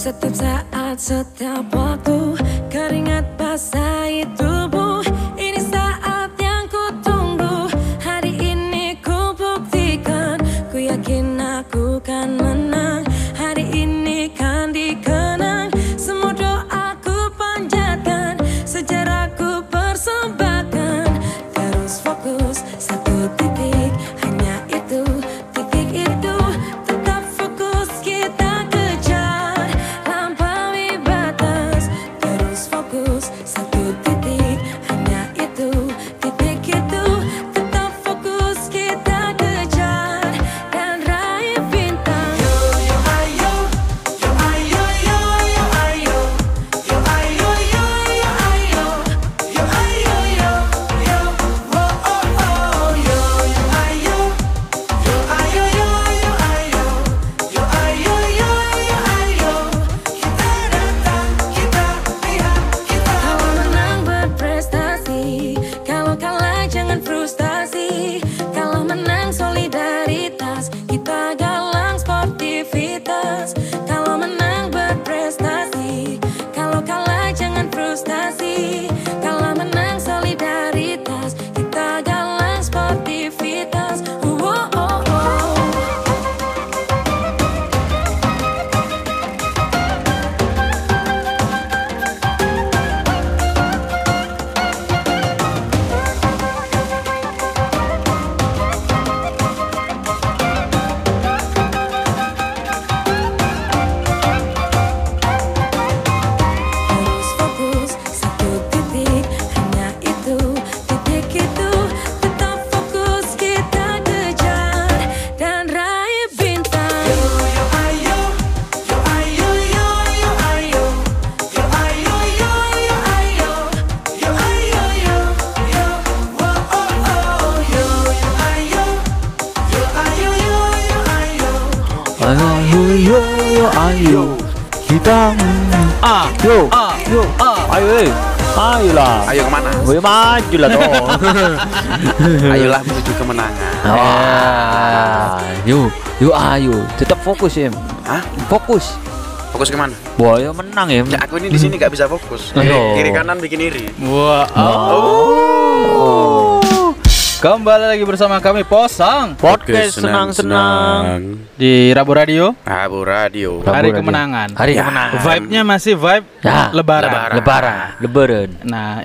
Setiap saat, setiap waktu Keringat basahi tubuh ayolah Ayo ke mana? Ayo maju lah dong Ayolah menuju kemenangan. ah yo yo ayo tetap fokus ya Hah? fokus Fokus ke mana? Wah, ya menang ya. Ya aku ini di sini nggak bisa fokus. Ayo. Kiri kanan bikin iri. Wah, oh. Kembali lagi bersama kami Posang Podcast senang-senang. di Rabu Radio. Abu Radio. Rabu Hari Radio. kemenangan. Hari Ya. kemenangan. Vibe-nya masih vibe Ya. lebaran. Lebaran. Lebaran, lebaran. Nah,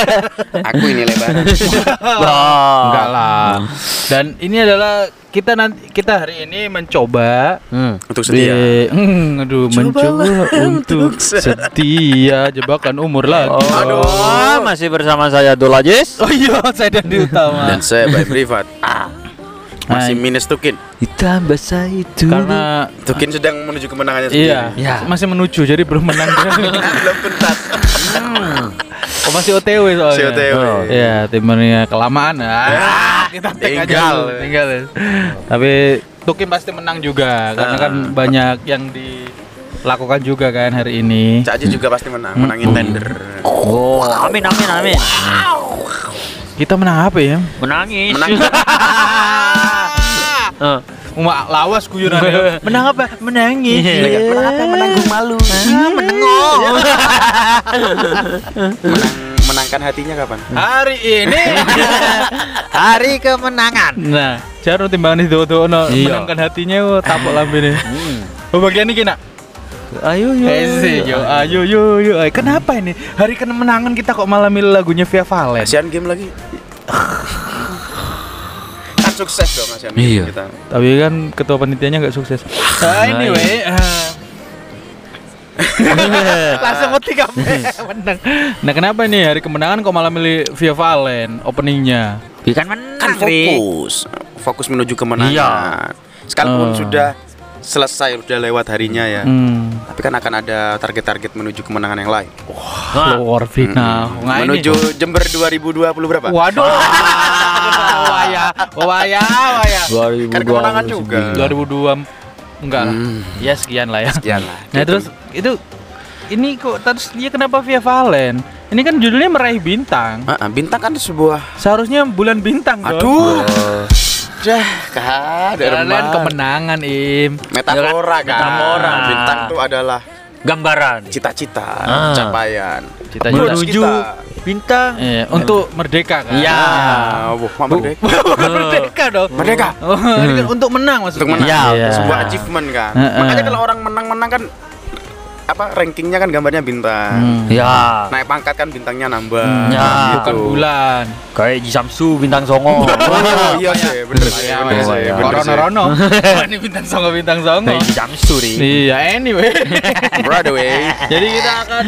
Aku ini lebaran. enggak lah. Dan ini adalah kita nanti kita hari ini mencoba Hmm. Untuk di, setia. Hmm, aduh, mencoba untuk setia jebakan umur lagi. Oh, masih bersama saya Aziz. Oh iya, saya dan di utama. Dan saya by privat. Masih Nah, minus Tukin. Ditambah saya itu. karena Tukin sedang menuju kemenangannya sendiri. iya, Ya. masih menuju jadi belum menang. Belum pentas. Oh, masih OTW soalnya. Si OTW. Oh, Iya, timernya kelamaan. Ah, kita take aja tinggal. tinggal. ya. Tapi Tukim pasti menang juga karena kan banyak yang dilakukan juga kan hari ini. Haji juga pasti menang, menangin tender. Oh, amin amin amin. Kita menang apa ya? Menangis. Menang. Eh, Uma lawas guyuran Menang apa? Menangis. Iya. Menang apa? Menanggung malu. ah, menengok. Menang, menangkan hatinya kapan? Hari ini Hari kemenangan. Nah, jarno timbangan itu tuh no, Iya. menangkan hatinya oh, tapok lambe nih. Hmm. Oh, bagian ini kena. Ayo yo. Eh sih, yo, ayo yo yo. Eh, Kenapa ini? Hari kemenangan kita kok malah milih lagunya Via Valen? Asian Game lagi. Kan sukses dong Asian Game Iya. kita. Tapi kan ketua panitianya nggak sukses. Nah, anyway, eh, langsung ngerti menang. Nah kenapa nih hari kemenangan kok malah milih Via Valen openingnya? Ikan menang. Kan fokus. Fokus menuju kemenangan. Iya. Sekalipun Oh. sudah selesai, sudah lewat harinya ya. Hmm. Tapi kan akan ada target-target menuju kemenangan yang lain. Wah. Luar final. Nggak ini. menuju Jember 2020 berapa? Waduh. Waya, waya, waya. 2020. Kan kemenangan juga. 2002 enggak lah. Hmm. Ya sekian lah ya. Sekian lah. Nah Gitu. terus itu ini kok terus dia kenapa Via Valen? Ini kan judulnya meraih bintang. Ah, ah, bintang kan sebuah Seharusnya bulan bintang dong. Aduh. Dah, kada Kalian kemenangan Im. Metafora kan. Metafora. Bintang itu adalah Gambaran. cita-cita, Ah. capaian. Cita-cita. Menuju kita. bintang. Eh, untuk merdeka kan? Ya. Ah, wah, Mak merdeka. merdeka dong. Merdeka. Oh, kan untuk menang maksudnya. Untuk menang. Ya, Iya. Sebuah achievement kan. Heeh. Makanya kalau orang menang-menang kan apa rankingnya kan gambarnya bintang. Hmm. Ya. Naik pangkat kan bintangnya nambah. Ya. Bukan bulan. Kayak Ji Samsu bintang songo. Oh, iya sih, bener sih, bener sih, iya. Rono-rono. Wah, ini bintang songo bintang songo. Kayak Ji Samsu ri. Iya, anyway. Broadway. jadi kita akan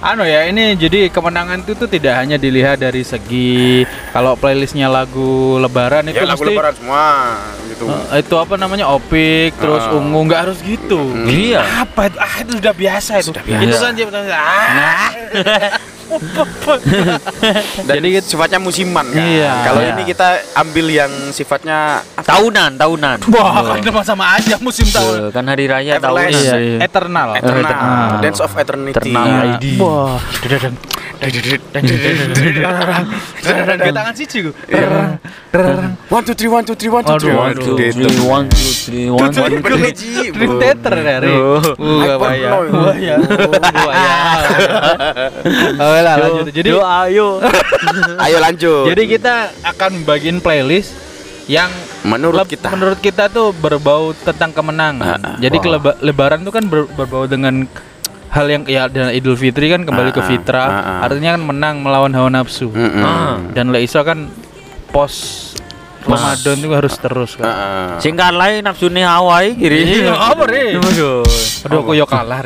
anu ya ini jadi kemenangan itu tuh tidak hanya dilihat dari segi kalau playlistnya lagu lebaran itu Ya lagu mesti lebaran semua gitu. eh, itu apa namanya opik terus Ah. ungu nggak harus gitu Iya. apa itu ah itu sudah biasa itu Sudah biasa. itu kan dia ah Dan Jadi sifatnya musiman kan. Iya. Kalau Iya. ini kita ambil yang sifatnya apa? Tahunan, tahunan. wah kan sama-sama aja musim tahun Tuh, kan hari raya tahunan. Everlast. iya, eternal Eternal, Ah. Dance of Eternity. Eternal Iya. ID. wah ke tangan siji ku One two three one two three one two three. Aduh, One, two, Gitu. three, one, two, three, one, two, Bener, three. Ji. Dream Theater dari Oh. Wah, bahaya. Hyperploid. Bahaya. Oke lah lanjut. Jadi Yo, ayo. Ayo lanjut. jadi kita akan bagiin playlist yang menurut kita menurut kita tuh berbau tentang kemenangan. Ah, ah. Jadi Wow. keleba- lebaran tuh kan ber- berbau dengan hal yang ya dan Idul Fitri kan kembali Ah, ke ah. fitrah. Ah, ah. Artinya kan menang melawan hawa nafsu. Mm-mm. Ah. Dan Leisa kan pos Ramadan itu harus terus kan. Heeh. Sing kalah nafsune Hawaii kiri. Iya, apa, Ri? Aduh. Aduh, aku yo kalah.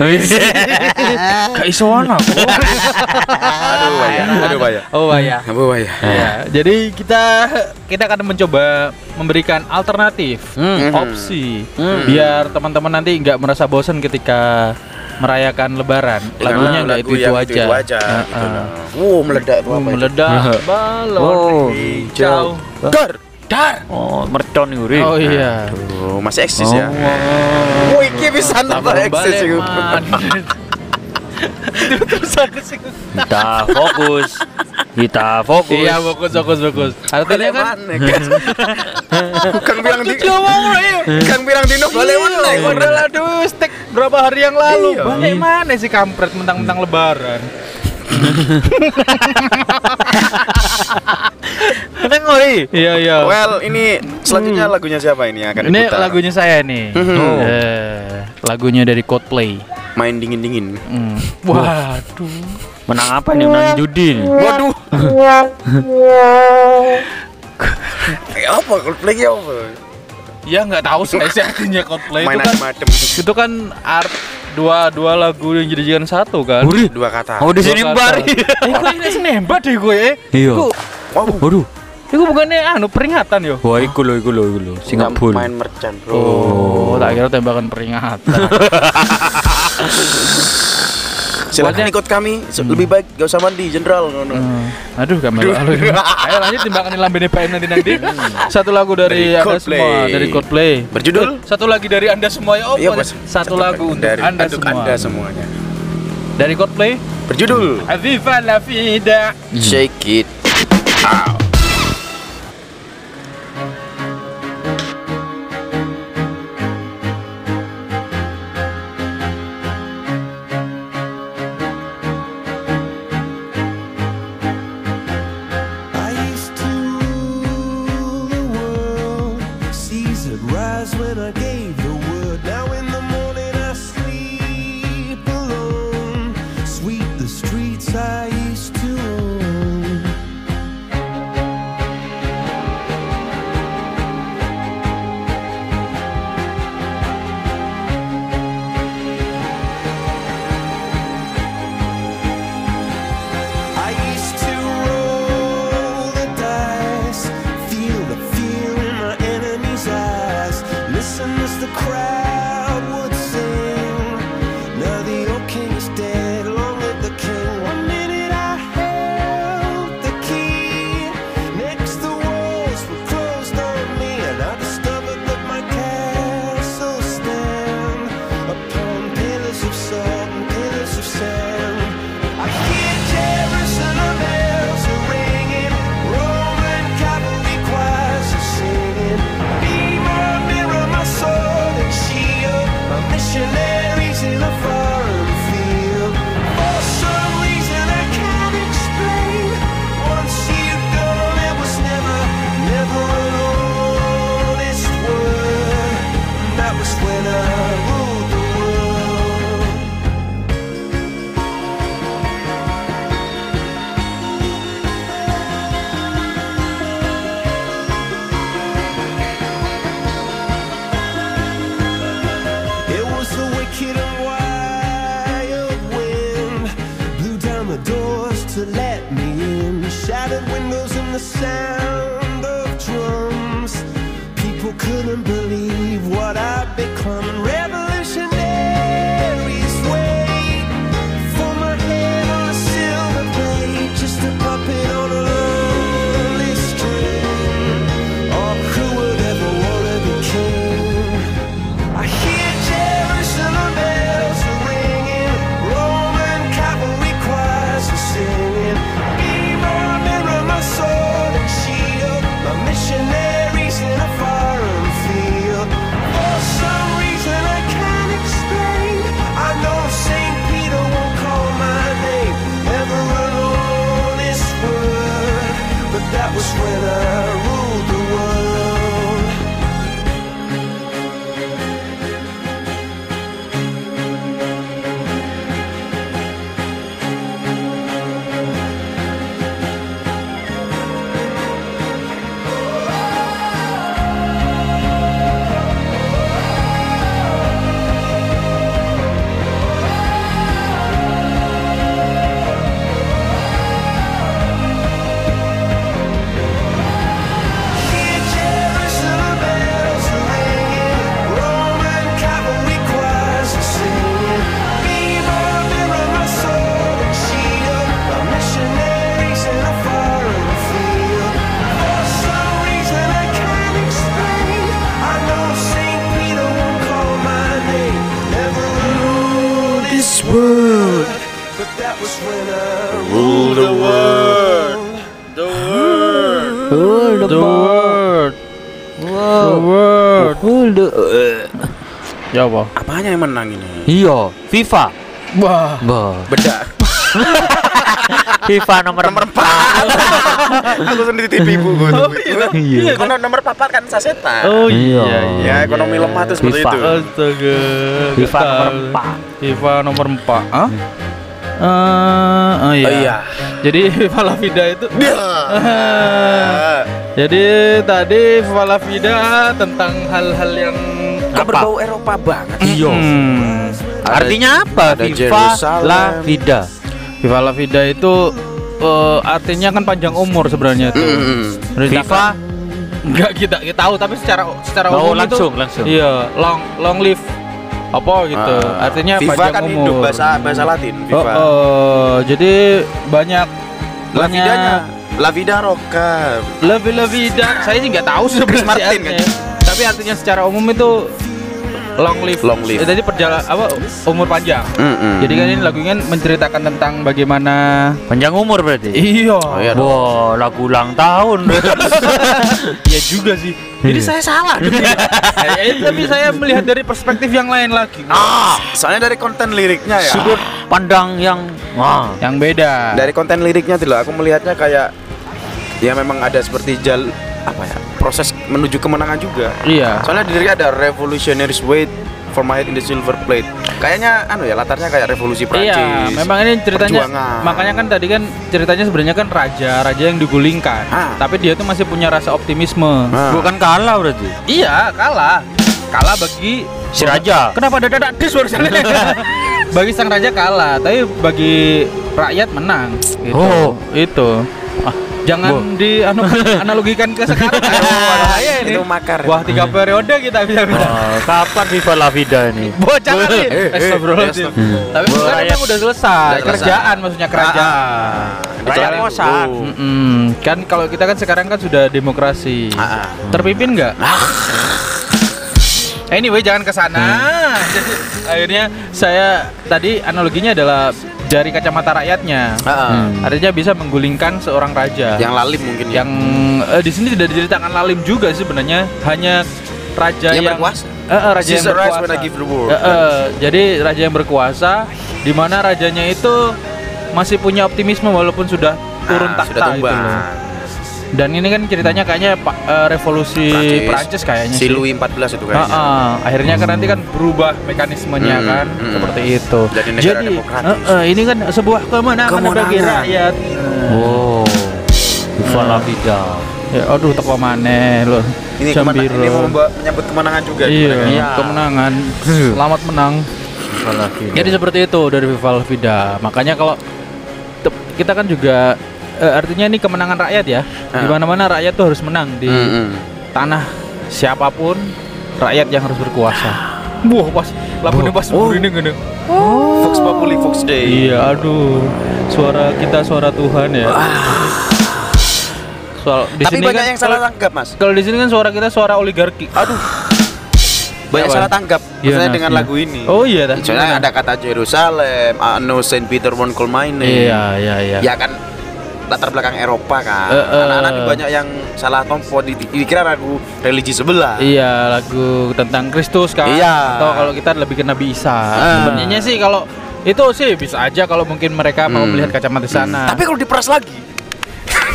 Gak iso ana aku. Aduh bahaya. Aduh bahaya. Oh ya. Aduh bahaya. Ya, jadi kita kita akan mencoba memberikan alternatif, Hmm. opsi, Hmm. biar teman-teman nanti nggak merasa bosan ketika merayakan Lebaran. Lagunya nggak lagu itu itu aja. Itu aja gitu loh. Wow, meledak tuh Uh, meledak balon Oh. hijau. Dar. Dar. Oh, mercon uri. Oh iya. Tuh, masih eksis Oh. ya. Oh, iki bisa tambah eksis iku. Kita fokus. Kita fokus. Iya, fokus, fokus, fokus. Artinya kan Kang bilang di. Kang bilang dino balik mana? Padahal aduh stek berapa hari yang lalu. Iya. Balik mana sih kampret mentang-mentang lebaran. Ngori? Iya, iya. Well, ini selanjutnya lagunya siapa ini akan Ini diputar? lagunya saya nih. Mhm. Oh. Eh, lagunya dari Coldplay. Main dingin-dingin. Hmm. Waduh. Menang apa nih? Menang judi nih. Waduh. Kayak apa Coldplay ya apa? Ya nggak tahu saya sih artinya Coldplay itu Mainan kan madem. itu kan art dua dua lagu yang dijadikan satu kan. Uri. Dua kata. Oh, di sini kata. bar. Eh, kok ini senembat deh gue. eh? Iya. Waduh. iku bukannya anu peringatan yo. Wah, iku lo, iku lo, iku lo. Singapura. Main merchant, Bro. Oh, tak kira tembakan peringatan. Pokoknya- ikut kami. Se- Lebih baik gak usah mandi, jenderal. Hmm. Aduh, gak melu alu. Ayo lanjut timbangan lambene Pak nanti nanti. Satu lagu dari, Dari Anda Coldplay. semua, dari Coldplay. Berjudul? Satu lagi dari Anda semua ya. Oh, Iya. Mas. Satu lagu untuk dari Anda semua. Anda semuanya. Dari Coldplay. Berjudul Aviva la vida. Shake It Out. Iya, FIFA. Wah. Bah. Beda. FIFA nomor nomor empat. Aku sendiri tipu gue. Iya. Karena nomor papat kan sasetan. Oh Iya. iya. Ya ekonomi lemah tuh seperti FIFA. itu. Astaga. FIFA nomor tahu. empat. FIFA nomor 4. Hah? Eh, oh iya. Oh iya. Jadi FIFA La Vida itu Ah. Jadi tadi FIFA La Vida tentang hal-hal yang Kok berbau Eropa banget. Iya. Hmm. Artinya apa? ada FIFA Jerusalem. La Vida. FIFA La Vida itu eh, artinya kan panjang umur sebenarnya itu. Mm-mm. FIFA Enggak kita kita tahu tapi secara secara Oh, umum langsung, itu langsung. Iya, long long live apa gitu. Ah. artinya FIFA panjang kan umur. hidup bahasa bahasa Latin Oh, FIFA. oh, jadi banyak La Vidanya La Vida Roca. La La Vida. Saya sih nggak tahu Chris sebenarnya Martin, artinya. Tapi artinya secara umum itu long live. Long live. Eh, Jadi perjalanan apa umur panjang. Mm-mm. Jadi kan ini lagunya menceritakan tentang bagaimana panjang umur berarti. Iya. iya dong. Wah, lagu ulang tahun. Iya juga sih. Jadi saya salah. Eh, tapi saya melihat dari perspektif yang lain lagi. Ah, soalnya dari konten liriknya ya. Sudut pandang yang wah. Yang beda. Dari konten liriknya tuh loh, aku melihatnya kayak ya memang ada seperti jal apa ya proses menuju kemenangan juga. Iya. Soalnya di liriknya ada revolutionaries for my head in the silver plate. Kayaknya anu ya latarnya kayak revolusi Prancis. Iya, memang ini ceritanya Perjuangan. makanya kan tadi kan ceritanya sebenarnya kan raja, raja yang digulingkan. Ah. Tapi dia tuh masih punya rasa optimisme. Nah. Bukan kalah berarti. Iya, kalah. Kalah bagi Si raja. Kenapa ada dadak dis bagi sang raja kalah, tapi bagi rakyat menang. Gitu. Oh. itu. Jangan di anu, analogikan ke sekarang. Aduh, bahaya ini. Itu makar. Wah, tiga periode kita bisa bisa. Oh, kapan FIFA La Vida ini? Bocah kali. Eh, eh, Astagfirullahaladzim. astagfirullah. Tapi sekarang rakyat- memang udah selesai. Udah selesai. Kerjaan maksudnya kerajaan. Ah, Rakyat. Mm-mm. Kan kalau kita kan sekarang kan sudah demokrasi. Ah, ah. Terpimpin nggak? Anyway, jangan ke sana. Jadi, akhirnya saya tadi analoginya adalah dari kacamata rakyatnya. Ah. Hmm. Artinya bisa menggulingkan seorang raja. Yang lalim mungkin ya. yang eh, di sini tidak diceritakan lalim juga sih sebenarnya, hanya raja Yang yang, berkuasa. Eh, eh, raja yang Caesar rise berkuasa. when I give the word. Eh, eh, jadi raja yang berkuasa, di mana rajanya itu masih punya optimisme walaupun sudah turun Ah, tahta sudah tumbang. loh. Dan ini kan ceritanya kayaknya Pak eh, revolusi Prancis kayaknya si. Louis 14 itu kayaknya. ah. akhirnya kan nanti kan berubah mekanismenya Hmm, kan hmm. seperti itu. Jadi negara demokratis. eh, eh, ini kan sebuah kemenangan, Kemenangan. bagi rakyat. Oh. FIFA La Vida. Ya, aduh teko maneh loh. Ini Jam ke mana? biru. Ini mau menyambut kemenangan juga. Iya, kemenangan. Iya. kemenangan. Selamat menang. Jadi seperti itu dari Viva La Vida. Makanya kalau kita kan juga eh, artinya ini kemenangan rakyat ya. Di Ah. mana-mana rakyat tuh harus menang di Mm-mm. tanah siapa pun rakyat yang harus berkuasa. Wah, pas lagunya pas Oh. ini gini. Fox Populi Fox Day. Iya, aduh. Suara kita suara Tuhan ya. Soal di Tapi sini banyak kan, yang salah tanggap, Mas. Kalau di sini kan suara kita suara oligarki. Aduh. Banyak Apa? salah tanggap Iya, maksudnya nah, dengan iya. lagu ini. Oh iya, dah. Soalnya ada kata Jerusalem, I know Saint Peter my name. Iya, iya, iya. Ya kan latar belakang Eropa kan. Eh, eh. Anak-anak ini banyak yang salah tompo di- di- dikira lagu religi sebelah. Iya, lagu tentang Kristus kan. Iya. Atau kalau kita lebih ke Nabi Isa. Ah. Sebenarnya sih kalau itu sih bisa aja kalau mungkin mereka mau Hmm. melihat kacamata sana. Tapi kalau diperas lagi,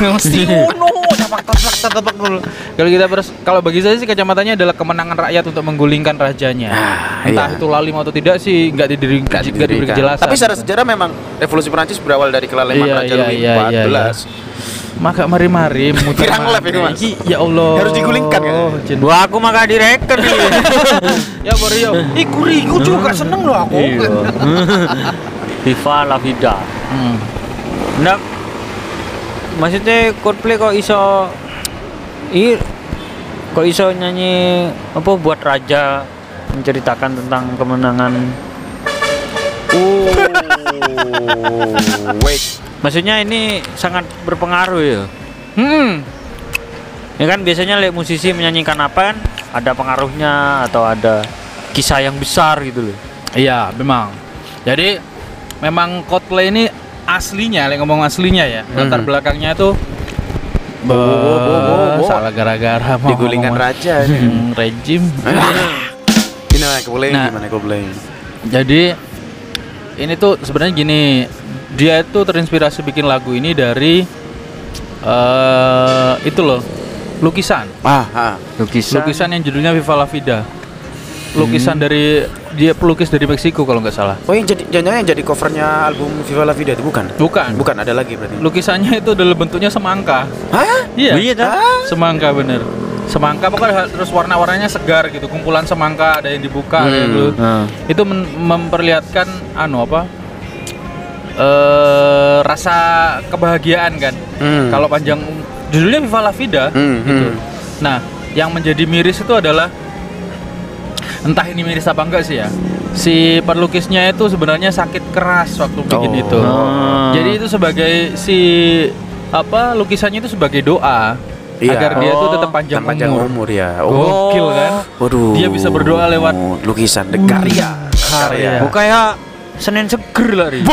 mesti dulu. Kalau kita pers- kalau bagi saya sih kacamatanya adalah kemenangan rakyat untuk menggulingkan rajanya. Ah, Entah iya. itu lalim atau tidak sih nggak didiri nggak diberi didirikan. kejelasan. Tapi secara sejarah memang revolusi Perancis berawal dari kelaliman Iya, Raja iya, Louis iya, iya, XIV. maka mari-mari muter lab Mas. Iki, Ya Allah. Harus digulingkan, kan? Jen- Wah, aku maka direktur nih. ya Borio. Iku riku juga seneng loh aku. Iya. Viva la vida. Hmm. Nah, maksudnya Coldplay kok iso i kok iso nyanyi apa buat raja menceritakan tentang kemenangan Oh, wait. maksudnya ini sangat berpengaruh ya Hmm. ya kan biasanya lek musisi menyanyikan apa kan ada pengaruhnya atau ada kisah yang besar gitu loh Iya, memang. Jadi memang Coldplay ini aslinya, like ngomong aslinya ya, latar Mhm. belakangnya itu Bo- bo- bo- bo- bo. salah gara-gara Digulingkan raja. Hmm, rejim. Ini namanya Coldplay Nah. gimana Coldplay? Jadi ini tuh sebenarnya gini, dia itu terinspirasi bikin lagu ini dari eh itu loh, lukisan. Ah, ah. lukisan Lukisan yang judulnya Viva la Vida. Lukisan dari dia pelukis dari Meksiko kalau nggak salah. Oh yang jadi jangan yang jadi covernya album Viva La Vida itu bukan? Bukan. Bukan ada lagi berarti. Lukisannya itu adalah bentuknya semangka. Hah? Iya. Iya, dah. Semangka bener. Semangka pokoknya terus warna-warnanya segar gitu. Kumpulan semangka ada yang dibuka ada yang Hmm. Itu memperlihatkan anu apa? eh rasa kebahagiaan kan. Hmm. Kalau panjang judulnya Viva la Vida Hmm, gitu. hmm. Nah, yang menjadi miris itu adalah entah ini miris apa enggak sih ya. Si pelukisnya itu sebenarnya sakit keras waktu bikin Oh. itu. Ah. Jadi itu sebagai si apa lukisannya itu sebagai doa Iya. agar dia tuh Oh, tetap panjang, panjang umur. umur ya. Gokil kan? Waduh. Dia bisa berdoa lewat lukisan the karya. Karya. Oh, kayak Senin seger lah Ri.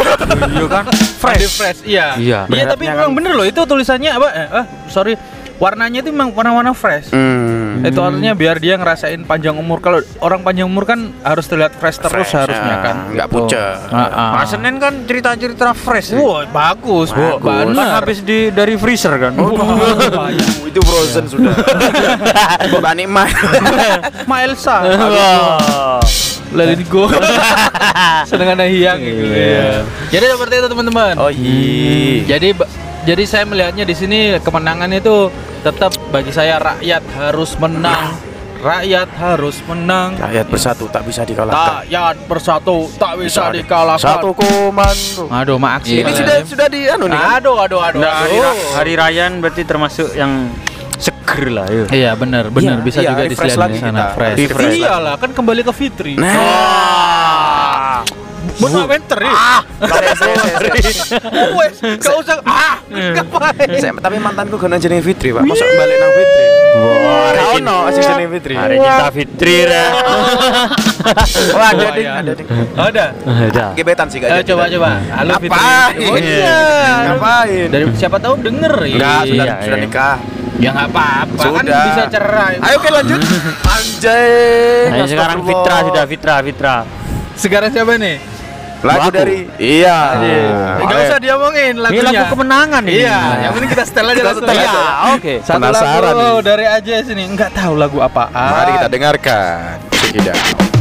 Iya kan? fresh. fresh, iya. Iya. Iya, tapi memang kan- bener loh itu tulisannya apa? Eh, ah, sorry. Warnanya itu memang warna-warna fresh. Hmm. Itu artinya biar dia ngerasain panjang umur. Kalau orang panjang umur kan harus terlihat fresh terus Fresh, harusnya ya. kan. Nggak Gitu. pucet. Ah, ah. Nah, Senin kan cerita-cerita fresh. Wah, bagus, Bu. Bagus. Kan habis di dari freezer kan. Uh, itu frozen sudah. Mbak Nikma. Ma Elsa. Wah. Let it go. Sedangkan ada hiang gitu. Iya. Jadi seperti itu teman-teman. Oh iya. Jadi jadi saya melihatnya di sini kemenangan itu tetap bagi saya rakyat harus menang. Rakyat harus menang. Rakyat bersatu tak bisa dikalahkan. Rakyat bersatu tak bisa dikalahkan. Satu komando. Aduh, mak aksi. Iya. Ini sudah sudah di anu nih kan? Aduh, aduh, aduh. Hari, hari raya berarti termasuk yang seger lah yuk. Iya benar benar Iya, bisa iya, juga dilihat lagi di sana kita. fresh. Iyalah kan kembali ke Fitri. Nah. Benar winter ya. Saya- Wes, gak usah ah, ngapain? saya- tapi mantanku kena jenenge Fitri, Pak. Masuk balik nang Fitri. Wah, Kau no asik jenenge Fitri. Hari cinta Fitri ya. Oh, ada ding, ya. ada ding. Ada. Ada. Gebetan sih Eh, gak coba coba. Halo Fitri. Ngapain? Oh iya. Ngapain? Dari siapa tahu denger Enggak, sudah Iya, sudah iya. nikah. Ya nggak apa-apa kan Sudah. bisa cerai. Ayo oke lanjut. Anjay. Nah, sekarang. Fitra sudah Fitra Fitra. Sekarang siapa nih? Lagu Lagu. dari Iya. Enggak usah diomongin Ini lagunya. lagu kemenangan ini. Iya, yang penting kita setel aja Kita langsung. setel Iya. aja. Oke. Satu Penasaran lagu nih. dari aja sini. Enggak tahu lagu apaan. Mari kita dengarkan. Check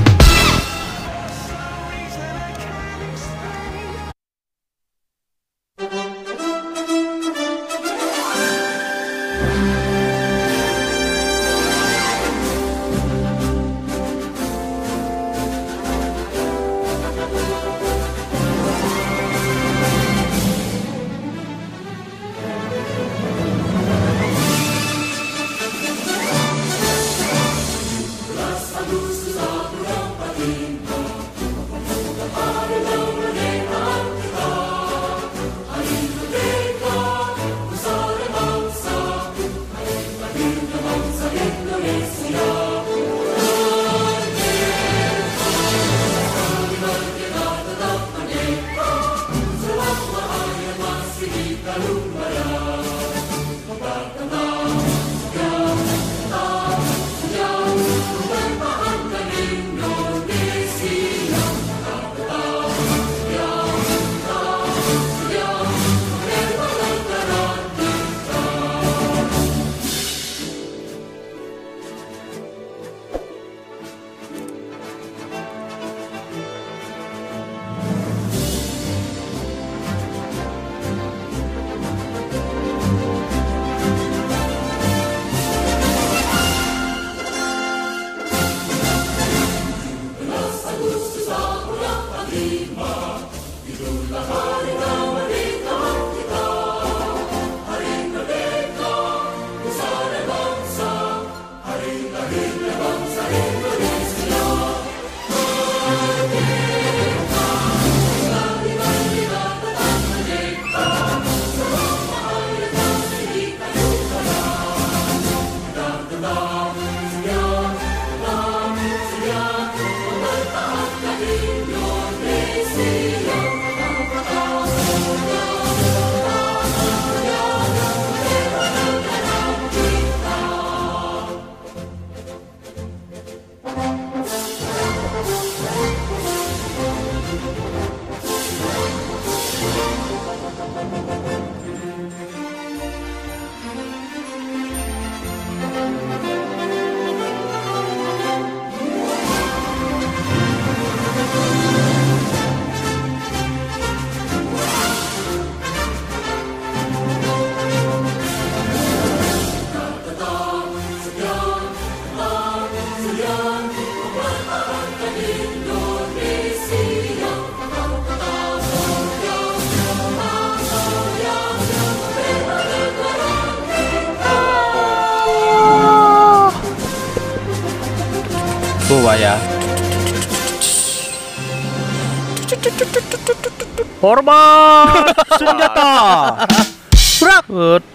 Hormat senjata.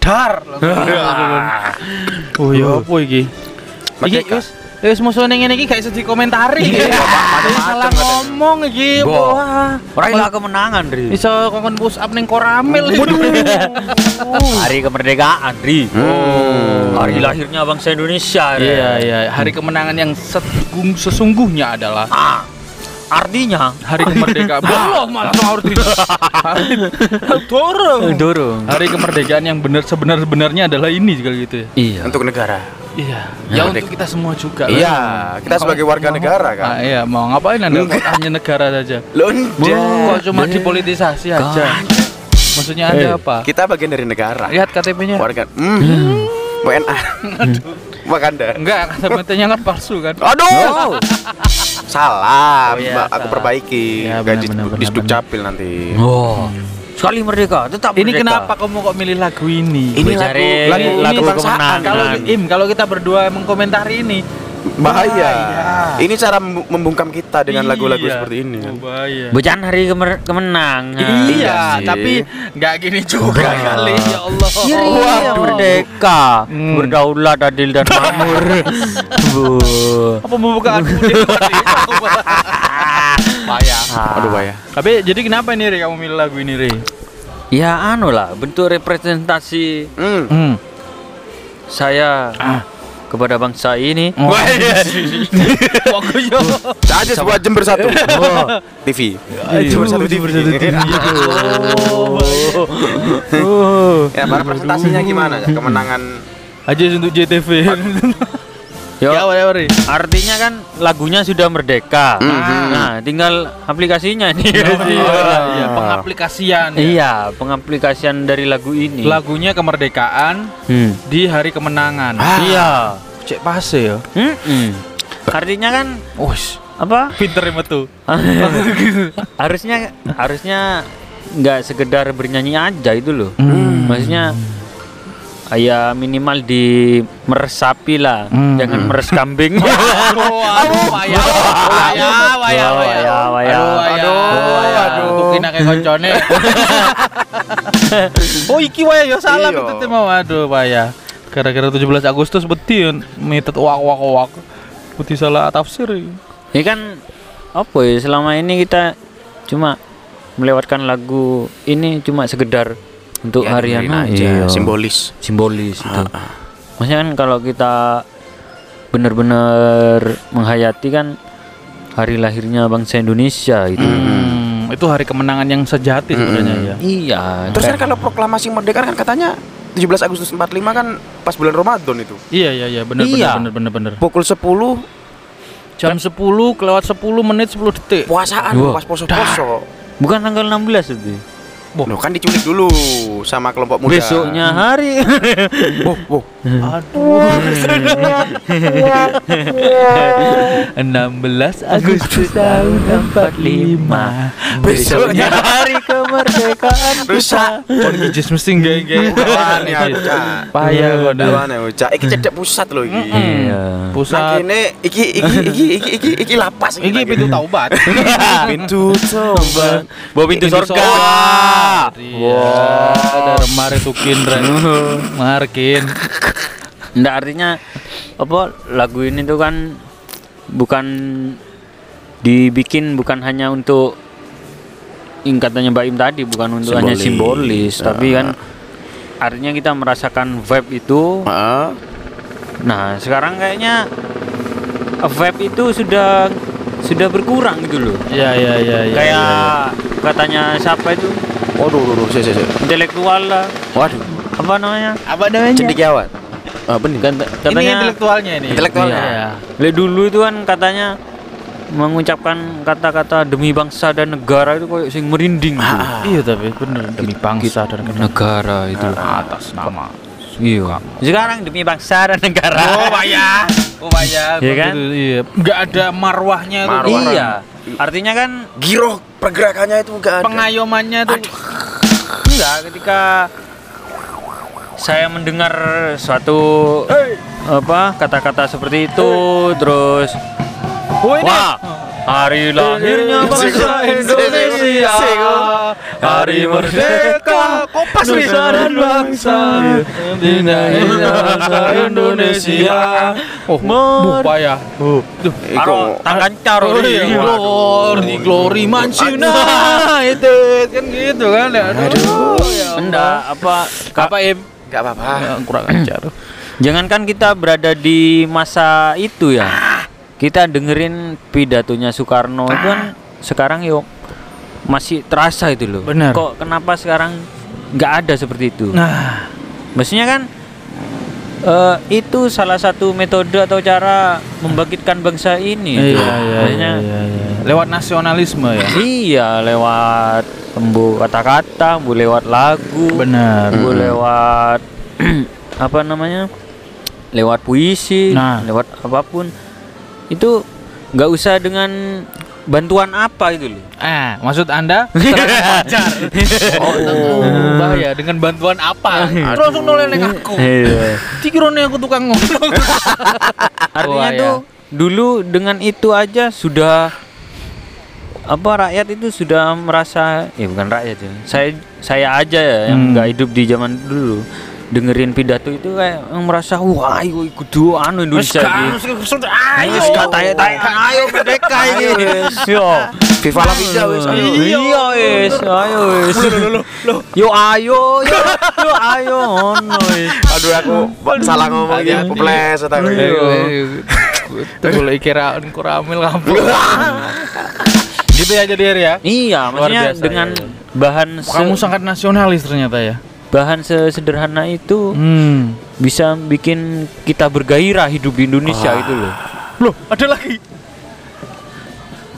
Dar. Oh ya apa iki? Iki wis wis musuh ning ngene iki gak iso dikomentari. Iya, macam-macam salah ngomong iki. Wah. Ora ilah kemenangan, Ri. Iso kokon push up ning koramil. Hari kemerdekaan, Ri. Hmm. Hari lahirnya bangsa Indonesia. Iya iya, hari kemenangan yang sesungguhnya adalah Ah, artinya hari kemerdekaan. Belum malah sama arti. Dorong. dorong. Hari kemerdekaan yang benar sebenar-benarnya adalah ini kalau gitu ya. Iya. Untuk negara. Iya. Ya, Ya untuk kita semua juga. Iya, lah. kita sebagai warga Mau- negara kan. Ah, iya, mau ngapain Anda hanya negara saja? Lo Kok cuma dipolitisasi aja? Maksudnya Anda Eh, apa? Kita bagian dari negara. Lihat KTP-nya. Warga. Hmm. WNA. Wakanda. Enggak, KTP-nya kan palsu kan? Aduh. Salah, Oh, iya, Mbak, aku salah. perbaiki. Ya, Gaji benar, benar, di Sduk benar. Capil nanti. Oh. Sekali merdeka, tetap Ini merdeka. kenapa kamu kok milih lagu ini? Ini lagu lagu, lagu kebangsaan. kemenangan. Kalau Im, kalau kita berdua mengkomentari ini Bahaya. Bahaya. Ini cara membu- membungkam kita dengan lagu-lagu Iya. seperti ini. Oh, bahaya. Bukan hari kemer- kemenangan. Iya, Iya sih. tapi nggak gini juga kali ya Allah. Kiri Waduh. merdeka, Hmm. berdaulat, adil dan makmur. Bu. Apa membuka aku Payah. Aduh, bahaya. Tapi jadi kenapa nih Re kamu milih lagu ini Re? Ya anu lah, bentuk representasi Hmm. Hmm. saya Ah. Kepada bangsa ini. Wah, Bagus yo. Aja sebuah jam bersatu. TV. Jam bersatu TV. Oh. ya, representasinya gimana? ya? Kemenangan Aja untuk JTV. Yo, Ya, ya, Re. artinya kan lagunya sudah merdeka. Mhm. Nah, tinggal aplikasinya nih. Iya, pengaplikasian. ya. Iya, pengaplikasian dari lagu ini. Lagunya kemerdekaan Hmm. di hari kemenangan. Iya. Cek pase ya. Mm-mm. Artinya kan Wes, apa? pinter tuh. harusnya harusnya nggak sekedar bernyanyi aja itu loh. Hmm. Maksudnya ya minimal di meresapi lah, Hmm. jangan meres kambing. Aduh, aduh, waya, waya, waya, Oh, waya, waya. Aduh, waya, Aduh, aduh. Untuk kena kayak koncone. oh, iki waya ya salah Iya. itu mau aduh waya. Gara-gara 17 Agustus betin mitet wak wak wak. Putih salah tafsir. Ini kan apa ya selama ini kita cuma melewatkan lagu ini cuma sekedar untuk Ya, hari dengerin anu aja, iya. simbolis. simbolis itu. Ah, ah. Maksudnya kan kalau kita benar-benar menghayati kan hari lahirnya bangsa Indonesia itu. Hmm, itu hari kemenangan yang sejati sebenarnya ya. Iya. Terus kan kalau proklamasi merdeka kan katanya 17 Agustus 45 kan pas bulan Ramadan itu. Iya iya iya benar Iya. benar benar benar. Pukul 10 Jam 10 kelewat 10 menit 10 detik. puasaan pas poso-poso. bukan tanggal 16 itu. Loh, kan diculik dulu sama kelompok muda. Besoknya hari. Boh, boh. Aduh. 16 Agustus tahun 45. Besoknya hari kemerdekaan Rusak. Kon kijis mesti ya, Uca. Payah kok dah. Dawan ya, Uca. Iki cedek pusat loh iki. Iya. Pusat. Makine iki iki iki iki iki iki lapas Ini pintu taubat. pintu tobat. Bawa pintu surga. Iya. Ada remar itu kinren. Markin. Nggak artinya apa lagu ini tuh kan bukan dibikin bukan hanya untuk yang katanya Mbak Im tadi bukan untuk hanya Simbolis. simbolis tapi kan artinya kita merasakan vibe itu Heeh. nah sekarang kayaknya vibe itu sudah sudah berkurang gitu loh Iya iya iya iya. kayak katanya siapa itu Waduh, waduh, waduh, sih. intelektual lah Waduh, apa namanya apa namanya? cendekiawan. Apa nih? Kata- Ini katanya intelektualnya ini. Intelektualnya. Iya. Le dulu itu kan katanya mengucapkan kata-kata demi bangsa dan negara itu kayak sing merinding gitu. Iya tapi bener demi bangsa dan negara. negara itu. atas nama. Iya. Sekarang demi bangsa dan negara. Oh bayar. Oh bayar. Iya kan? Iya. Enggak ada marwahnya. Marwah. Iya. Artinya kan Giroh pergerakannya itu enggak ada. Pengayomannya tuh. enggak ketika saya mendengar suatu apa kata-kata seperti itu terus Oh ini. wah hari lahirnya bangsa Indonesia. Hari merdeka. Kopas nih. Nusa dan bangsa. Bangsa Indonesia. Oh, Mer- bayar. Duh. Taruh tangan caro Oh iya, glory, glory United kan gitu kan ya. Aduh, ya enggak apa Apa Im? Enggak apa-apa. Ya, kurang ajar. Jangankan kita berada di masa itu ya. Kita dengerin pidatonya Soekarno itu kan sekarang yuk masih terasa itu loh. Benar. Kok kenapa sekarang nggak ada seperti itu? Nah, Maksudnya kan eh, itu salah satu metode atau cara membangkitkan bangsa ini. iya iya iya, Maksudnya, iya, iya. Lewat nasionalisme ya. Iya, lewat embu kata-kata, embu lewat lagu, Benar. embu lewat apa namanya? Lewat puisi, Nah. lewat apa pun. Itu nggak usah dengan bantuan apa itu loh. Eh, maksud Anda pacar. Oh, bahaya dengan bantuan apa? Terus langsung noleng aku. Iya. Dikirone aku tukang ngomong. Artinya Wah, ya. tuh dulu dengan itu aja sudah apa rakyat itu sudah merasa ya bukan rakyat ya saya saya aja ya yang Hmm. nggak hidup di zaman dulu dengerin pidato itu kayak merasa wah ayo ikut doa anu Indonesia ini Ayo, Wis gak tanya ayo merdeka ini yo Viva la vida wes. ayo. iya wis ayo wis yo ayo yo yo ayo ono wis Aduh aku salah ngomong ya, kepleset aku. Tuh kira engko ramil kampung. gitu ya jadi ya. iya maksudnya dengan ya, bahan Kamu sangat nasionalis ternyata ya. Bahan sesederhana itu Hmm. bisa bikin kita bergairah hidup di Indonesia itu loh. Loh, ada lagi.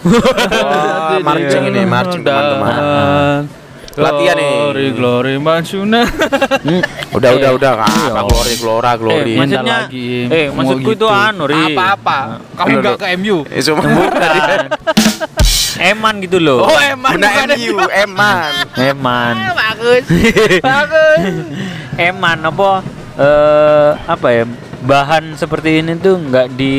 Wah, marching ini, marching teman-teman. Latihan nih. Glory, glory Mansuna. Udah, udah, udah. Apa glory, glora, glory. Eh, maksudnya, lagi. eh, maksudku itu gitu. anu, Ri. Apa-apa. Kamu enggak ke MU. Eh, Bukan. Eman gitu loh. Oh, emang Bunda MU, Eman. Eman. Bagus. Bagus. Eman apa eh apa ya? Bahan seperti ini tuh nggak di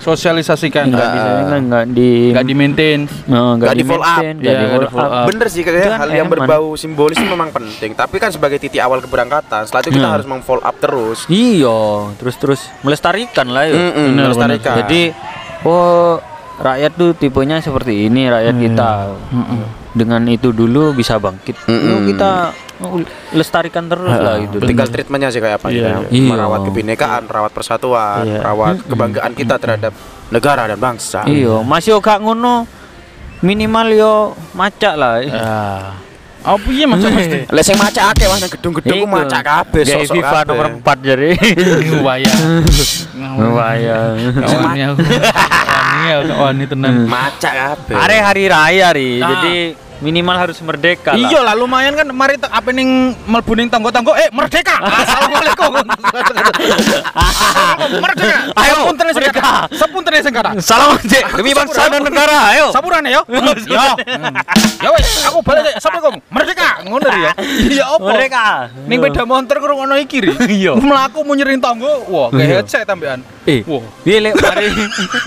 Sosialisasikan. nggak bisa kan nggak di Enggak di maintain. Oh, Nggak di follow up. maintain, nggak di nggak follow di follow up. up. Bener sih Itu kayak kan hal yang Eman. berbau simbolis itu memang penting. Tapi kan sebagai titik awal keberangkatan, setelah itu kita Hmm. harus meng-follow up terus. Iya, terus-terus melestarikan lah ya. Mm-mm, Bener, melestarikan. Jadi oh rakyat tuh tipenya seperti ini rakyat kita. Dengan itu dulu bisa bangkit. Yuk kita lestarikan terus lah gitu. tinggal treatmentnya sih kayak apa Iya. ya Iya. merawat kebinekaan rawat persatuan Iya. rawat kebanggaan kita terhadap negara dan bangsa Iya, masih gak ngono minimal yo macak lah. Ah. Apa iya macam mesti? Lah sing maca akeh wah nang gedung-gedung ku Iku. maca kabeh sosok FIFA kabeh. nomor 4 jadi. Waya. Waya. Wani Wani aku wani tenan. Maca kabeh. Hari hari raya ri. Ah. Jadi minimal harus merdeka lah. Iya lah lumayan kan mari apa ning mlebu ning tangga-tangga eh merdeka. Assalamualaikum. merdeka. Ayo, Sepunten sing merdeka. Sepunten sing kata. Salam Cek, demi bangsa dan negara. Ayo. Saburan ya. Ya. Hmm. Ya wes, aku balik. Assalamualaikum. Merdeka. Ngono ri ya. Iya apa? Merdeka. Ning beda montor ngrungokno iki ri. Iya. Mlaku mau nyering tangga. Wah, kayak headset tambahan. Eh, Wah. Iya lek mari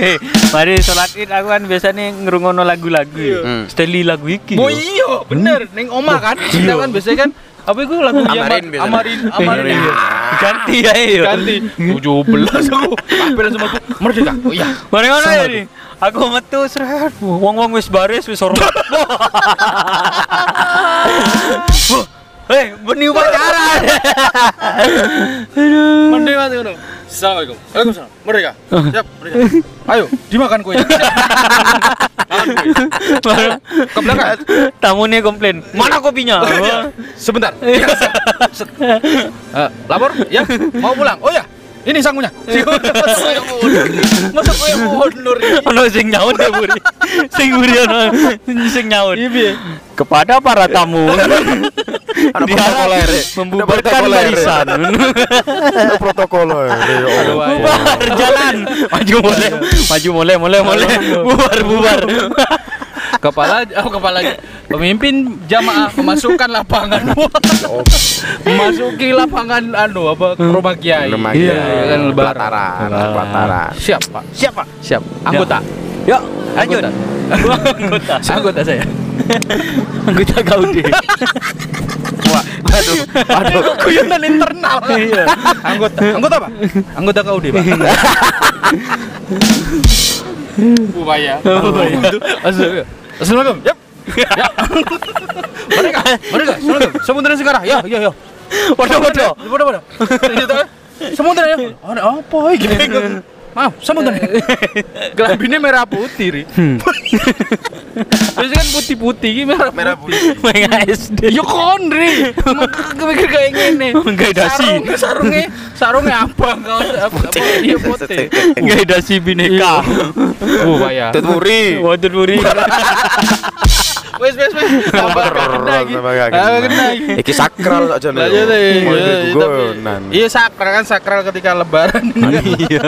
eh mari salat Id aku kan biasanya ngerungono lagu-lagu. Steli lagu iki. Oh yo. iya, bener. Ning oma kan. Kita kan biasanya kan apa itu lagu yang Amarin biasanya. Amarin, Amarin. Amarin. iya. Ganti ya yo. Ganti 17 aku. Kabel sama aku. Merdeka. Oh iya. Mari ngono ya ri. Aku metu seret. Wong-wong wis baris wis hormat. Wah. Eh, beni upacara. Mending mas ngono. Assalamualaikum. Waalaikumsalam. Merdeka. Siap, merdeka. Ayo, dimakan kuenya. Ke belakang. Tamunya komplain. Mana kopinya? Sebentar. Ya, set. Eh, lapor? Ya, mau pulang. Oh ya, ini sangunya. Masa kowe mundur? Ono sing nyaut ya buri. Sing buri ono sing nyaut. Kepada para tamu. Ada Diharap membubarkan barisan. Ayo. Bubar jalan. Maju mulai. Maju mulai mulai mulai. Bubar bubar. Kepala, oh kepala pemimpin jamaah memasukkan lapangan. Memasuki lapangan anu apa rumah kiai. Rumah Iya, kiai. kan lebaran. Pelataran, pelataran. Siap, Pak. Siapa? Siap. Anggota. Yuk, lanjut. Anggota. Anggota. Anggota saya. Anggota Gaudi. Wah, aduh, aduh, guyonan internal. Iya. Anggota, anggota apa? Anggota KUD, Pak. Upaya. Assalamualaikum. Assalamualaikum. Yap. Ya. Mereka, mereka. Assalamualaikum. Sebentar sekarang. Ya, ya, ya. Waduh waduh. Waduh, waduh. Sebentar ya. Ada apa iki? Maaf, sebentar. Kelambine merah putih, Ri. Biasanya kan putih-putih, ini merah Merah putih. Mega SD. Ya kondri, makanya mikir kayak gini. Enggak ada sih. Sarungnya, sarungnya, abang kau apa? apa, Iya putih. Enggak ada si bineka. Oh bahaya. Tuturi. Waduh buri. Wes wes wes. Tambah kena iki. Tambah kena. kena iki. Iki sakral aja nih. Mulai Iya, tapi- gugonan. Iya sakral kan sakral ketika lebaran. Iya.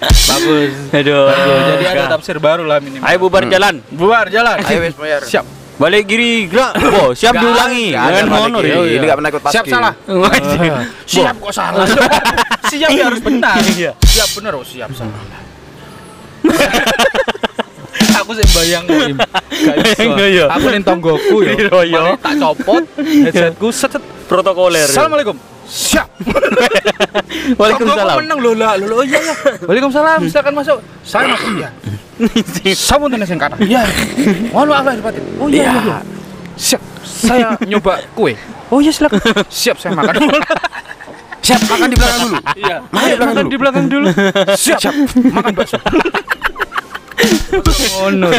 Bagus. Aduh. Jadi ada tafsir baru lah minimal. Ayo bubar jalan. Bubar jalan. Ayo wes bayar. Siap. Balik kiri gerak. Oh, siap Gak diulangi. Jangan kiri. ya. Ini gak pernah ikut paski. Siap salah. Siap kok salah. siap ya harus benar. Iya. Siap benar oh siap salah. Aku sih bayang Im. Gak iso. Iya. Aku ning tonggoku ya. Iya, iya. Mari Tak copot headsetku set. Protokoler. Assalamualaikum. Siap. Waalaikumsalam. Menang lho lah. Lho oh iya ya. Waalaikumsalam. Silakan masuk. Saya masuk ya. Sampun tenan sing kata. Iya. Maaf lahir batin. Oh iya iya. iya. Siap. Saya nyoba kue. Oh iya silakan. Siap saya makan. Siap makan di belakang dulu. Iya. Makan di belakang Makan dulu. di belakang dulu. Siap. Siap. Makan bakso. Honor.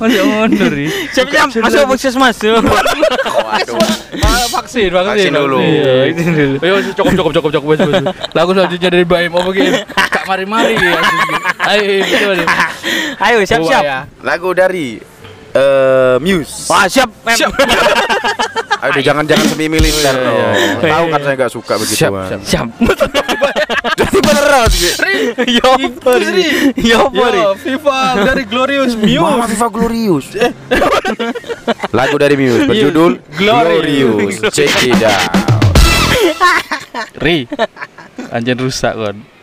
Masih honor. Siap siap masuk puskesmas. Waduh. Vaksin, vaksin. Dulu. Iya, vaksin dulu. Ayo cukup cukup cukup cukup wes wes. Lagu selanjutnya dari Baim apa begini? Kak mari-mari ya. Ayo. Ayo siap siap. ya. Lagu dari eh Muse. Wah, siap. Mem. Siap. Aduh jangan jangan semi militer Iya, dong. iya. Tahu kan saya nggak suka begitu. siap. Siap. Jadi beneran sih. Yo, Pori. Yo, Pori. Yo, FIFA dari Glorious Mama Muse. Viva Glorious. Lagu dari Muse berjudul Glorious. Glorious. Check it out. Ri. Anjir rusak kon.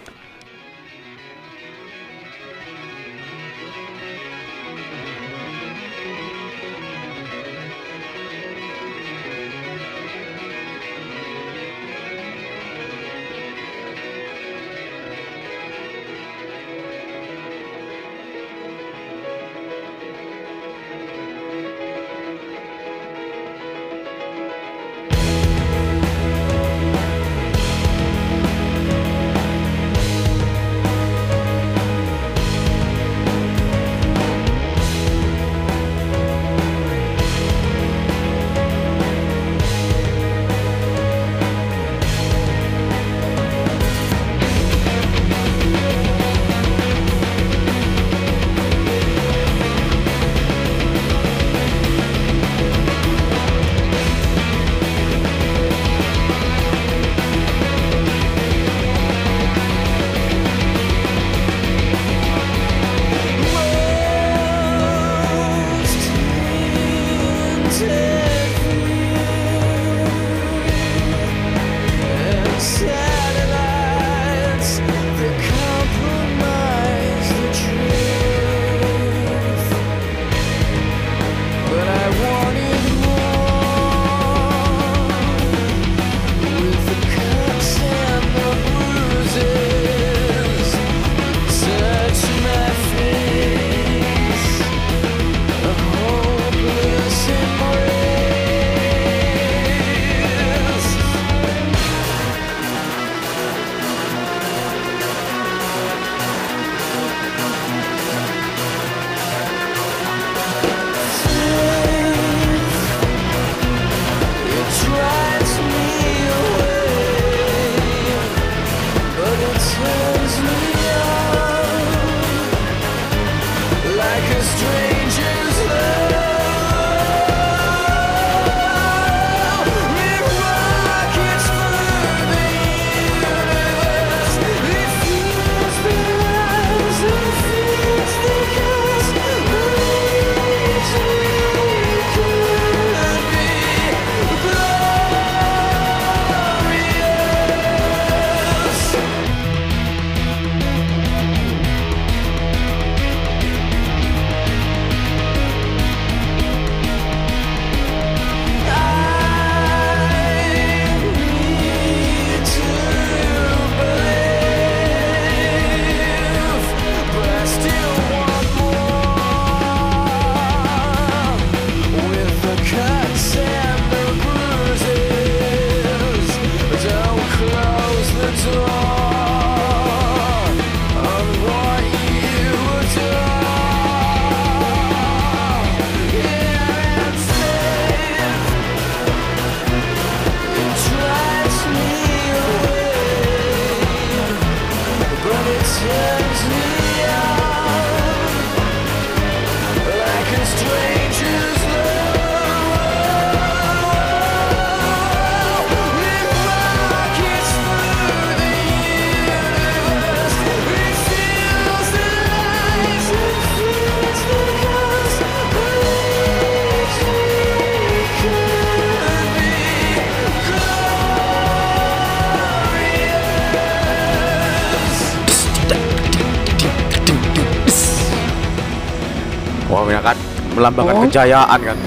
Ya kan melambangkan kejayaan kan.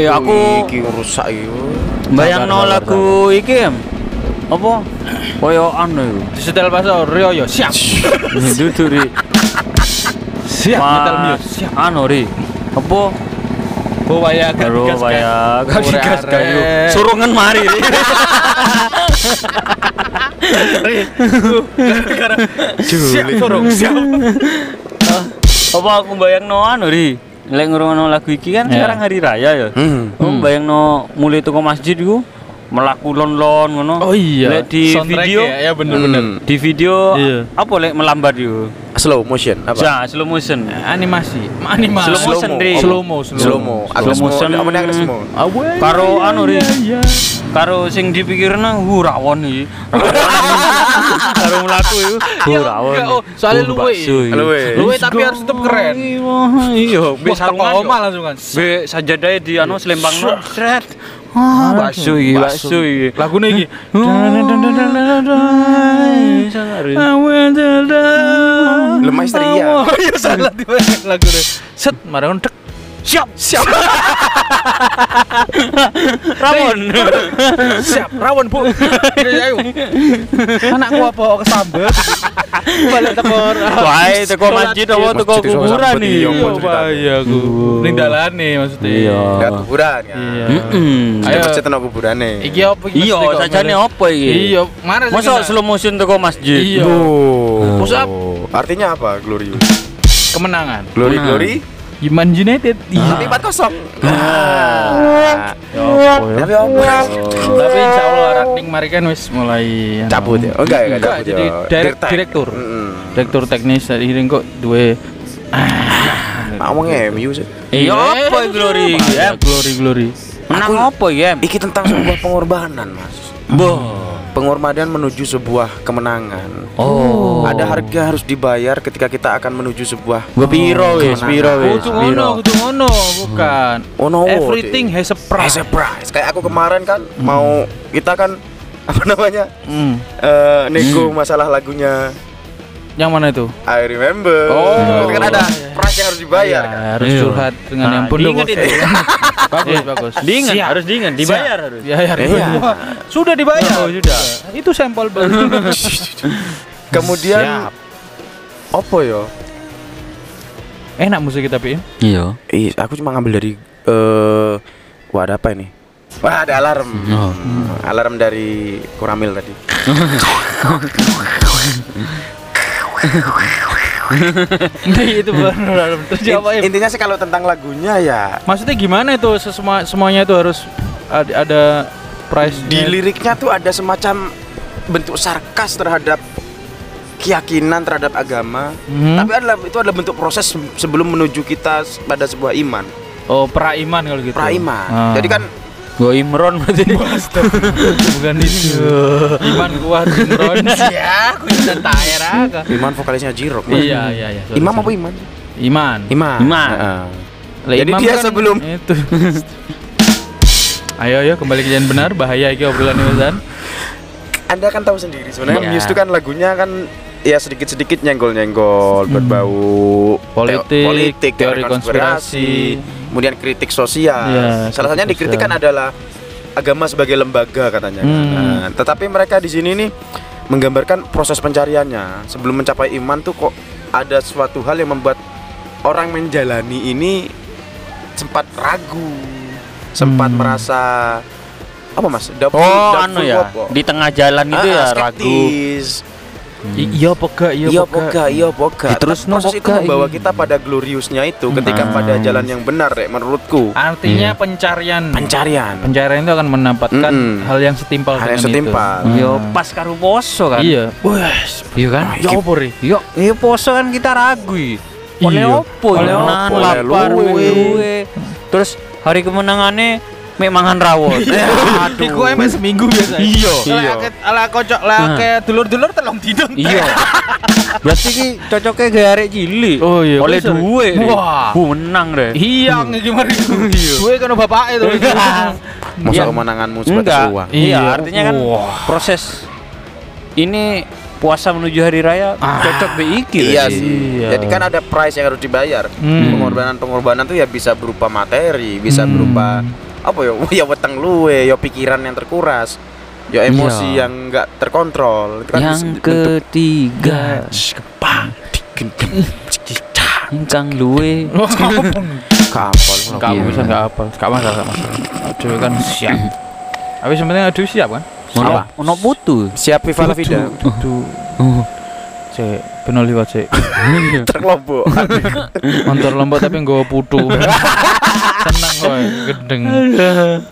Eh, aku- iki rusak iki. Bayang no lagu iki. Apa? Koyo anu iku. Disetel paso Rio yo siap. Dudu ri. Siap Mas, mute. Siap. Anu ri. Apa? Oh waya Karo gas waya gas kayu. Surungan mari ri. Siap turun siap. Apa aku bayang no anu ri. Lek ngrungokno lagu iki kan Ya. sekarang hari raya ya. Hmm. Hmm. bayang no mulai toko masjid iku melaku lon-lon ngono. Oh iya. Lek di Soundtrack video ya, ya bener-bener. Hmm. di video Iya. apa lek melambat yo. Slow motion apa? Ja, slow motion. Animasi, animasi. Slow motion, Ri. Slow mo, slow, Slow mo. Slow motion. Apa nih Agnesmo? Awe. Karo anu ri. Karo sing dipikirna hu rawon iki. Karo mlaku iku hu rawon. enggak, oh, soalnya Hu luwe. Luwe. Luwe tapi harus tetep keren. Iya, be Wah, teko sarungan oma yo. langsung kan. Be sajadahe di anu selempangno. Sret. Ah, bakso iki, bakso iki. Lagune iki. Lemah histeria. Oh iya salah di lagune. Set, marang dek. Siap, siap. Rawon. Siap, rawon, Bu. Ayo. Anakku apa kesambet? Balik tekor. Wae teko masjid apa teko Masjid, kuburan nih. iya, Iya, bahaya aku. Ning dalane maksudnya. Iya. Lihat kuburan kan. Iya. Ayo. masjid ono kuburane. Iki apa iki? Iya, sajane apa iki? Iya, mana Masa slow motion teko masjid? Iya. Up. Artinya apa? Glorious. Kemenangan. Glory glory. Iman United. Iya. Tapi 4-0. Ya Tapi apa? Tapi insya Allah Rakning mari kan wis mulai anu, Cabut ya? Oh enggak ya, enggak Enggak, cabut jadi ya. direktur. Direktur teknis dari kok dua Mak ngomong MU sih. Iya apa glory ya? glory glory. Menang apa ya? Iki tentang sebuah pengorbanan, Mas. Boh. Pengorbanan menuju sebuah kemenangan. Oh. Ada harga harus dibayar ketika kita akan menuju sebuah Gue piro wis, piro wis, Kudu ngono, kudu ngono, bukan. Oh no, Everything has a price. As a prize. Kayak aku kemarin kan mau kita kan apa namanya? Hmm. eh nego masalah lagunya Yang mana itu? I remember. Oh. Itu kan ada price yang harus dibayar Iya, kan. harus Iya. curhat dengan Nah, yang penuh. diingat itu. bagus, bagus. Diingat, Siap. harus diingat, dibayar harus. Ya, ya, Iya. Wah, sudah dibayar. Oh, sudah. Itu sampel baru. Kemudian Siap. apa ya? Enak musik tapi ya. Iya. Ih, aku cuma ngambil dari eh wah ada apa ini? Wah, ada alarm. Oh. Hmm, Alarm dari Kuramil tadi. Nah, itu In- apa ya? intinya sih kalau tentang lagunya ya Maksudnya gimana itu semua semuanya itu harus ada, ada price di liriknya tuh ada semacam bentuk sarkas terhadap keyakinan terhadap agama. Hmm. Tapi adalah itu adalah bentuk proses sebelum menuju kita pada sebuah iman, Oh, praiman kalau gitu. praiman. Ah. Jadi kan Gue Imron berarti. bukan itu. Iman kuat Imron. ya, aku sudah tayar aga. iman vokalisnya Jirok. Iya, iya, iya. sorry, Imam sorry. apa iman? Iman. Iman. Iman. Lah, Jadi imam dia kan sebelum itu. ayo ayo kembali ke jalan benar bahaya iki obrolan ini Zan. Anda kan tahu sendiri sebenarnya Iya. Muse itu kan lagunya kan ya sedikit-sedikit nyenggol-nyenggol berbau Politik, teo- politik, teori konspirasi. kemudian kritik sosial. Iya, Salah satunya kritik dikritik kan sosial. adalah agama sebagai lembaga katanya. Hmm. Nah, tetapi mereka di sini nih menggambarkan proses pencariannya sebelum mencapai iman tuh kok ada suatu hal yang membuat orang menjalani ini sempat ragu, sempat Hmm. merasa apa mas? Doubtful- Oh, doubtful anu ya. apa? Di tengah jalan itu Ah, ya skeptis. ragu. I- Iya apa gak? Iya Iya apa gak? poga, iya poga. Terus proses no itu membawa iya. kita pada gloriousnya itu ketika Hmm. pada jalan yang benar, Rek, menurutku. Artinya Iya. pencarian Pencarian. pencarian itu akan mendapatkan Mm-mm. hal yang setimpal Hal yang dengan setimpal. itu. Yo pas karo poso kan. Iya. Wes, Iya kan? Ah, ya apa ri? Yo, iya poso kan kita ragu. Oleh Iya. opo? Oleh ya? opo? Oleh lapar. Terus hari kemenangannya mek mangan rawon. Iku emang seminggu biasa. Iya. Lah akeh ala kocok lah Nah. dulur-dulur telung dino. Iya. Berarti ki cocoknya gaya arek cilik. Oh iya, Oleh duwe. Wah. Bu menang deh. Iya, iki mari. Duwe kan bapak itu. Masa Iya. kemenanganmu sebatas uang. Iya, Iya. artinya kan proses ini puasa menuju hari raya cocok be iki Iya sih. Jadi kan ada price yang harus dibayar. Hmm. Pengorbanan-pengorbanan tuh ya bisa berupa materi, bisa Hmm. berupa apa ya? Ya weteng luwe, ya pikiran yang terkuras, ya emosi Iya. yang enggak terkontrol. Itu kan yang ketiga ingkang luwe kapal. Enggak Iya. bisa enggak apa. Enggak masalah, enggak masalah. Aduh kan siap. Tapi sebenarnya aduh siap kan? ono Apa? ono putu Siap Viva La Vida. Aduh. Cek, benar liwat cek. Terkelompok. Motor lombok tapi nggawa putu. Tenang kowe, gendeng.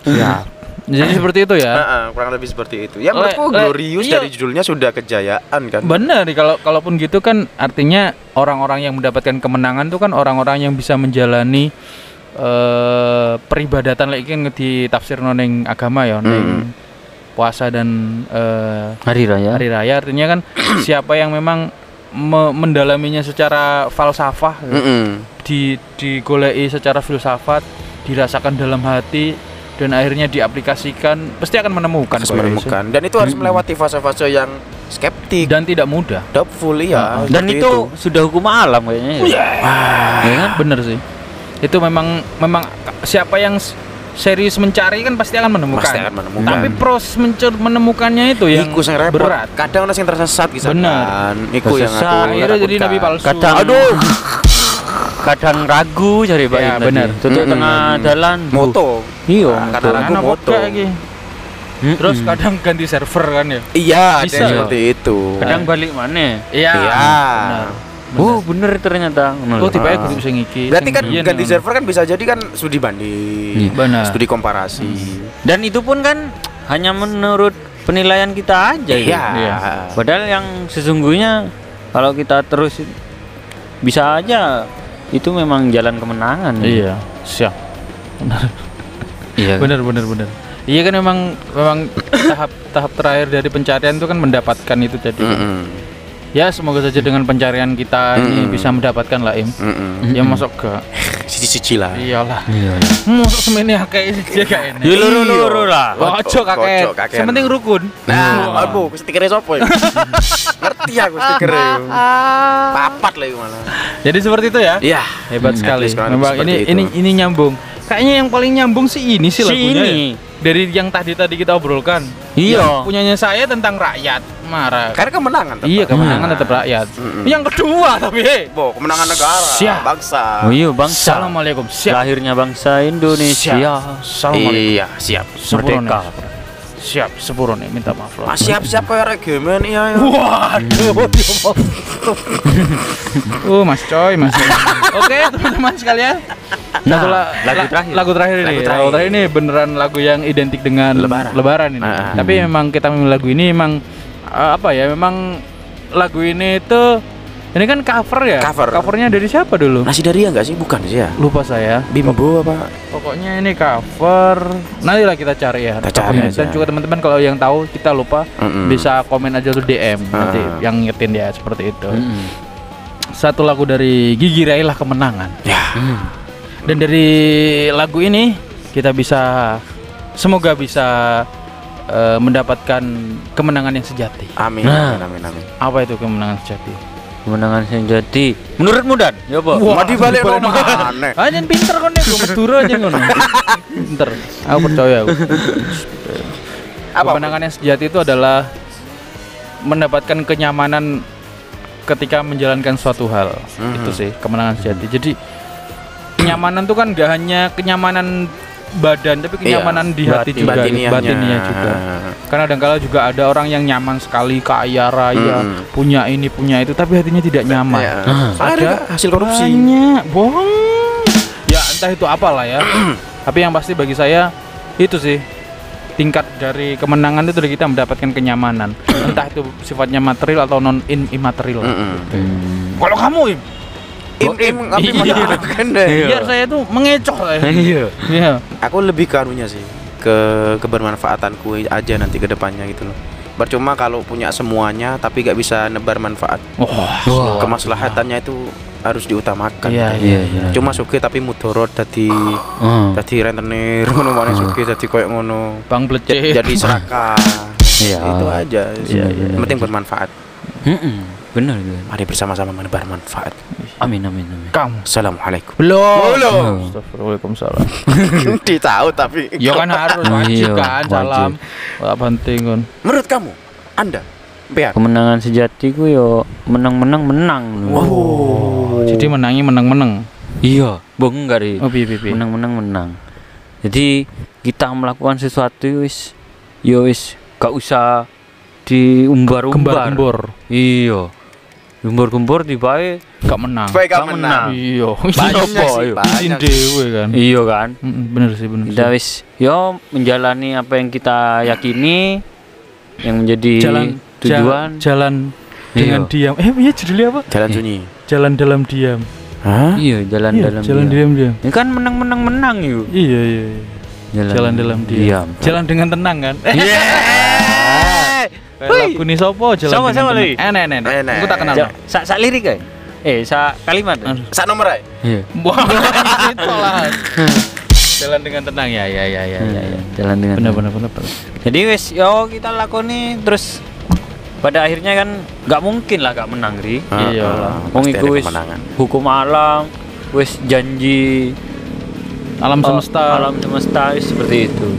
Siap. Jadi seperti itu ya. Heeh, kurang lebih seperti itu. Ya Le- menurutku le- glorious iya. dari judulnya sudah kejayaan kan. Benar kalau kalaupun gitu kan artinya orang-orang yang mendapatkan kemenangan tuh kan orang-orang yang bisa menjalani eh peribadatan lagi kan ditafsir neng agama ya neng puasa dan eh, hari raya hari raya artinya kan siapa yang memang me- mendalaminya secara falsafah Mm-mm. di digolei secara filsafat dirasakan dalam hati dan akhirnya diaplikasikan pasti akan menemukan Harus ya, menemukan. Dan itu harus melewati fase-fase yang skeptik, dan tidak mudah. Doubtful ya. dan seperti itu, sudah hukum alam kayaknya ya. ya kan? Bener sih. Itu memang memang siapa yang serius mencari kan pasti akan menemukan Pasti akan menemukan. tapi proses mencer- menemukannya itu yang Iku sing repot. berat Kadang ada yang tersesat gitu Bener. kan. Iku yang Tersesat. aku akhirnya jadi nabi palsu kadang aduh kadang ragu cari Pak Ya, benar. tutup Mm-mm. tengah jalan Moto. iya Nah, karena ragu Anak moto. Mm-mm. terus kadang ganti server kan ya Iya, ada Bisa. yang seperti itu. kadang balik mana iya Iya. Benar. oh bener ternyata oh tiba Ah. kudu sing iki Berarti kan biyen ganti ngono. server kan bisa jadi kan studi banding, benar studi komparasi. dan itu pun kan hanya menurut penilaian kita aja Iya. ya Iya. padahal yang sesungguhnya kalau kita terus bisa aja itu memang jalan kemenangan iya siap iya benar benar benar iya kan memang memang tahap tahap terakhir dari pencarian itu kan mendapatkan itu tadi Mm-mm. Ya semoga saja dengan pencarian kita ini Mm-mm. bisa mendapatkan lah im Mm-mm. ya masuk ke Cici-cici lah. iyalah iya masuk semene akeh dia gak enak ya luru luru lah ojo kakek kakek. sementing rukun Nah, abu, stikernya sopo ya? Ngerti aku stikernya. Papat lah malah. jadi seperti itu ya Iya. hebat Hmm, sekali memang ini ini ini nyambung kayaknya yang paling nyambung sih ini sih Si lagunya ini. Dari yang tadi tadi kita obrolkan Iya. Yang punyanya saya tentang rakyat marah Karena kemenangan tetap. iya kemenangan Nah. tetap rakyat Mm-mm. yang kedua tapi hey. Bo, kemenangan negara, Siap. bangsa. oh iya bangsa Assalamualaikum siap lahirnya bangsa Indonesia Assalamualaikum Iya, siap. Merdeka. siap sepuro nih minta maaf lah Mas siap-siap kayak regimen iya. ya. Waduh, uh, Mas Coy, Mas. Oke, teman-teman sekalian. Nah, Lagu, la- lagu la- terakhir. Lagu terakhir ini. Lagu Lagu terakhir. terakhir. ini beneran lagu yang identik dengan Lebaran. ini. Ah. Tapi memang kita memilih lagu ini memang eh, apa ya? Memang lagu ini itu ini kan cover ya. Cover. Covernya dari siapa dulu? Nasi Daria enggak sih? Bukan sih ya. Lupa saya. Bimbo apa? Pokoknya ini cover. Nanti lah kita cari ya. Kita cari covernya. Dan aja. juga teman-teman kalau yang tahu kita lupa Mm-mm. bisa komen aja tuh DM nanti Ah. yang ngetin ya seperti itu. Mm-mm. Satu lagu dari Gigi Railah Kemenangan. Ya. Dan dari lagu ini kita bisa semoga bisa eh, mendapatkan kemenangan yang sejati. Amin, Nah. amin, amin, amin. Apa itu kemenangan sejati? kemenangan sejati menurutmu dan ya apa Mau dibalik dibalik nomor aneh. Ah, jangan pinter kan gue Madura aja ngono. Pinter. Aku percaya aku. Apa? Kemenangan yang sejati itu adalah mendapatkan kenyamanan ketika menjalankan suatu hal. Mhm. Itu sih kemenangan sejati. Jadi kenyamanan itu kan gak hanya kenyamanan badan tapi kenyamanan di hati batin. juga, Batiniahnya. batinnya juga. Karena kadang-kala juga ada orang yang nyaman sekali kaya raya, Mhm. punya ini punya itu tapi hatinya tidak nyaman. Ya. Ah. Soalnya Ada hasil korupsi. Banyak, bohong. Ya entah itu apalah ya. Tapi yang pasti bagi saya itu sih tingkat dari kemenangan itu dari kita mendapatkan kenyamanan. entah itu sifatnya material atau non in immaterial. Mm-mm. Hmm. Kalau kamu Im, Im im tapi Iya. deh. biar saya tuh mengecoh iya Iya. Aku lebih ke anunya sih ke kebermanfaatanku aja nanti ke depannya gitu loh. Percuma kalau punya semuanya tapi gak bisa nebar manfaat. Wah. Wah. Kemaslahatannya itu harus diutamakan. Iya, iya iya Cuma suge tapi mudorot dadi Hmm. dadi rentenir ngono mana suge dadi koyo ngono. Bang Blecet. Jadi serakah. Iya. Itu aja. Iya, iya. Yang penting bermanfaat. Mm-mm, benar kan Mari bersama-sama menebar manfaat. amin amin amin Kamu. Assalamualaikum. Belum. Belum. Astagfirullahaladzim. Ditahu tapi. Ya kan harus wajib Iya, kan salam. Wah, penting kan. Menurut kamu, Anda, Beat. kemenangan sejati ku yo menang menang menang Oh. Jadi menangi menang-menang. iya bohong enggak ri Oh, piye. menang menang menang jadi kita melakukan sesuatu wis yo wis gak usah diumbar-umbar iya gembor-gembor tibae Gak menang. Gak gak menang. Iya. Banyak Apa, sih, banyak. Izin dewe kan. iya kan Mm-mm, Bener sih bener. kita sih. wis yo menjalani apa yang kita yakini yang menjadi Jalan tujuan ja- jalan dengan Iya. diam. Eh, iya judulnya apa? Jalan sunyi. Jalan dalam diam. Hah? iya jalan Iya, dalam jalan diam. diam diam. ini kan menang menang menang yuk Iya iya. iya. Jalan dalam diam. Jalan dengan tenang kan? Eh, Iya. kayak lagu nih sopo jalan Sama, sama. Li. Enak enak. enak. Aku tak kenal. Ja- Sa, sa lirik kan? Eh, sa kalimat. Sak nomor ae. Iya. Wah, lah. Jalan dengan tenang ya ya ya ya ya. ya. Jalan dengan Benar benar benar. benar. Jadi wes yo kita lakoni terus pada akhirnya kan nggak mungkin lah gak menang ri. Iya Ah, lah. ah, Wong iku wis hukum alam, wis janji Alam eh, semesta alam semesta seperti itu.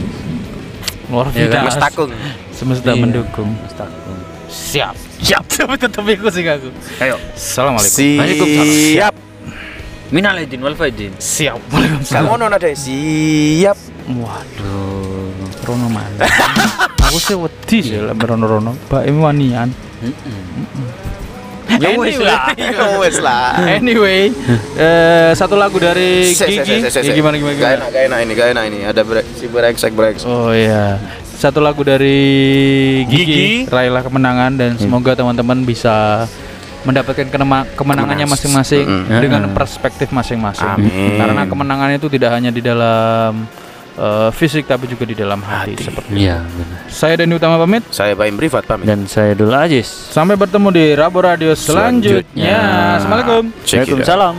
luar Iya kan? biasa. Mas Takung. Semesta Iya. mendukung. Mustakung. Siap. Siap. Tapi tetap ikut sih aku. Ayo. Assalamualaikum. Siap. Minal aidin wal faidin. Siap. Waalaikumsalam. ngono ada siap. Waduh. Rono mana? aku sih wedi sih lah rono-rono. Mbak ini wanian. Ya wes Anyway. lah. Ya wes lah. Anyway, eh, satu lagu dari Se- se- Gigi. se- se- se- Ya, gimana gimana Gak enak, gak enak ini, gak enak ini. Ada break, si brengsek brengsek. Oh iya. Satu lagu dari Gigi, Gigi. Raihlah kemenangan dan semoga teman-teman bisa mendapatkan kenema- kemenangannya Kemenangan. masing-masing Mm-mm. dengan perspektif masing-masing. Amin. Karena kemenangan itu tidak hanya di dalam eh, fisik tapi juga di dalam hati, seperti itu. Iya, benar. Saya Dani Utama pamit. Saya Baim Privat pamit. Dan saya Dul Aziz. Sampai bertemu di Rabo Radio selanjutnya. Selanjutnya. Assalamualaikum. Waalaikumsalam.